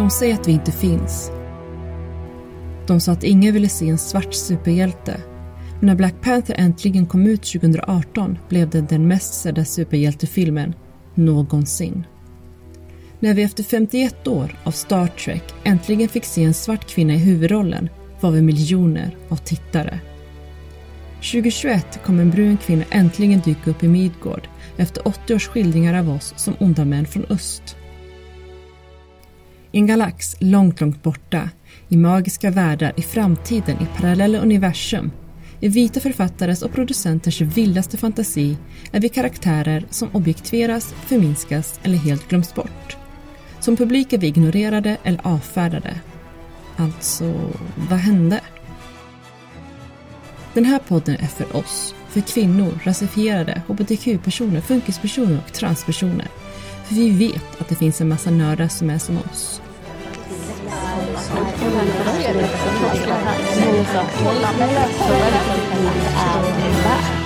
De säger att vi inte finns. De sa att ingen ville se en svart superhjälte. Men när Black Panther äntligen kom ut 2018 blev det den mest sedda superhjältefilmen någonsin. När vi efter 51 år av Star Trek äntligen fick se en svart kvinna i huvudrollen var vi miljoner av tittare. 2021 kom en brun kvinna äntligen dyka upp i Midgård efter 80 års skildringar av oss som onda män från öst. I en galax långt, långt borta, i magiska världar i framtiden i parallella universum, i vita författares och producenters vildaste fantasi är vi karaktärer som objektiveras, förminskas eller helt glöms bort. Som publik är vi ignorerade eller avfärdade. Alltså, vad hände? Den här podden är för oss, för kvinnor, rasifierade, hbtq-personer, funkispersoner och transpersoner. För vi vet att det finns en massa nördar som är som oss. Mm.